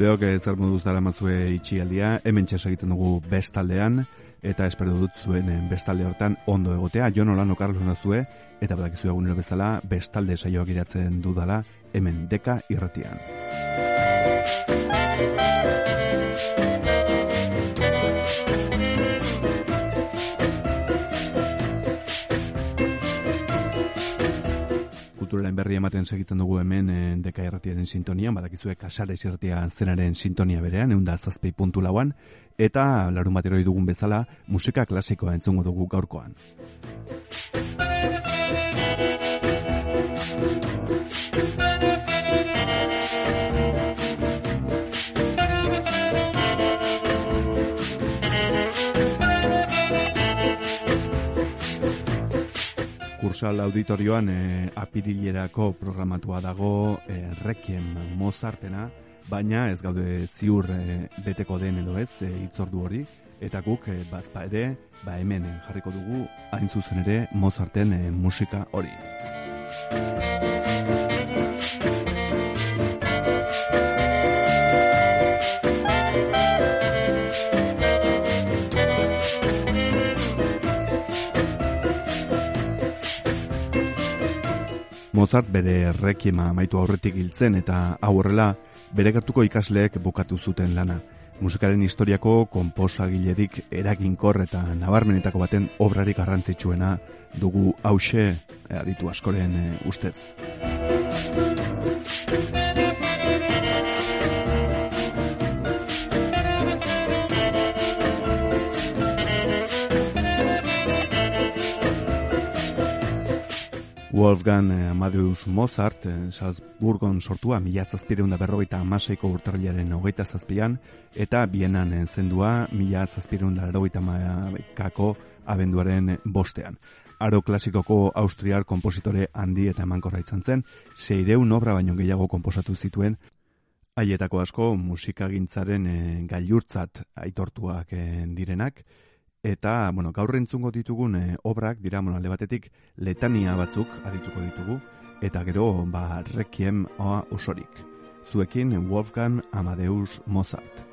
Entzuleok zer moduz dara mazue itxialdia, hemen egiten dugu bestaldean, eta espero dut zuen eh, bestalde hortan ondo egotea, Jon Olano Carlos nazue, eta badakizu egunero bezala bestalde saioak idatzen dudala hemen deka irratian. Kulturaren berri ematen segitzen dugu hemen e, deka erratiaren sintonian, badakizue kasare zertia zenaren sintonia berean, egun da zazpei puntu lauan, eta larun bateroi dugun bezala musika klasikoa entzungo dugu gaurkoan. Kursal auditorioan e, apirilerako programatua dago e, Requiem Mozartena, baina ez gaude ziur e, beteko den edo ez e, itzordu hori, eta guk e, bazpa ere, ba hemen jarriko dugu hain zuzen ere Mozarten e, musika hori. Mozart bere rekiema maitu aurretik hiltzen eta aurrela bere gertuko ikasleek bukatu zuten lana. Musikaren historiako konposagilerik eraginkor eta nabarmenetako baten obrarik garrantzitsuena dugu hause aditu askoren eh, ustez. Wolfgang eh, Amadeus Mozart, eh, Salzburgon sortua, mila zazpireunda berrogeita amaseiko urtarriaren hogeita zazpian, eta bienan eh, zendua, mila zazpireunda berrogeita maikako abenduaren bostean. Aro klasikoko austriar kompositore handi eta emankorra izan zen, zeireun obra baino gehiago komposatu zituen, haietako asko musikagintzaren gailurtzat aitortuak direnak, Eta, bueno, gaur entzungo ditugun e, obrak dira, bueno, alde batetik letania batzuk adituko ditugu, eta gero, ba, rekiem oa osorik. Zuekin Wolfgang Amadeus Mozart.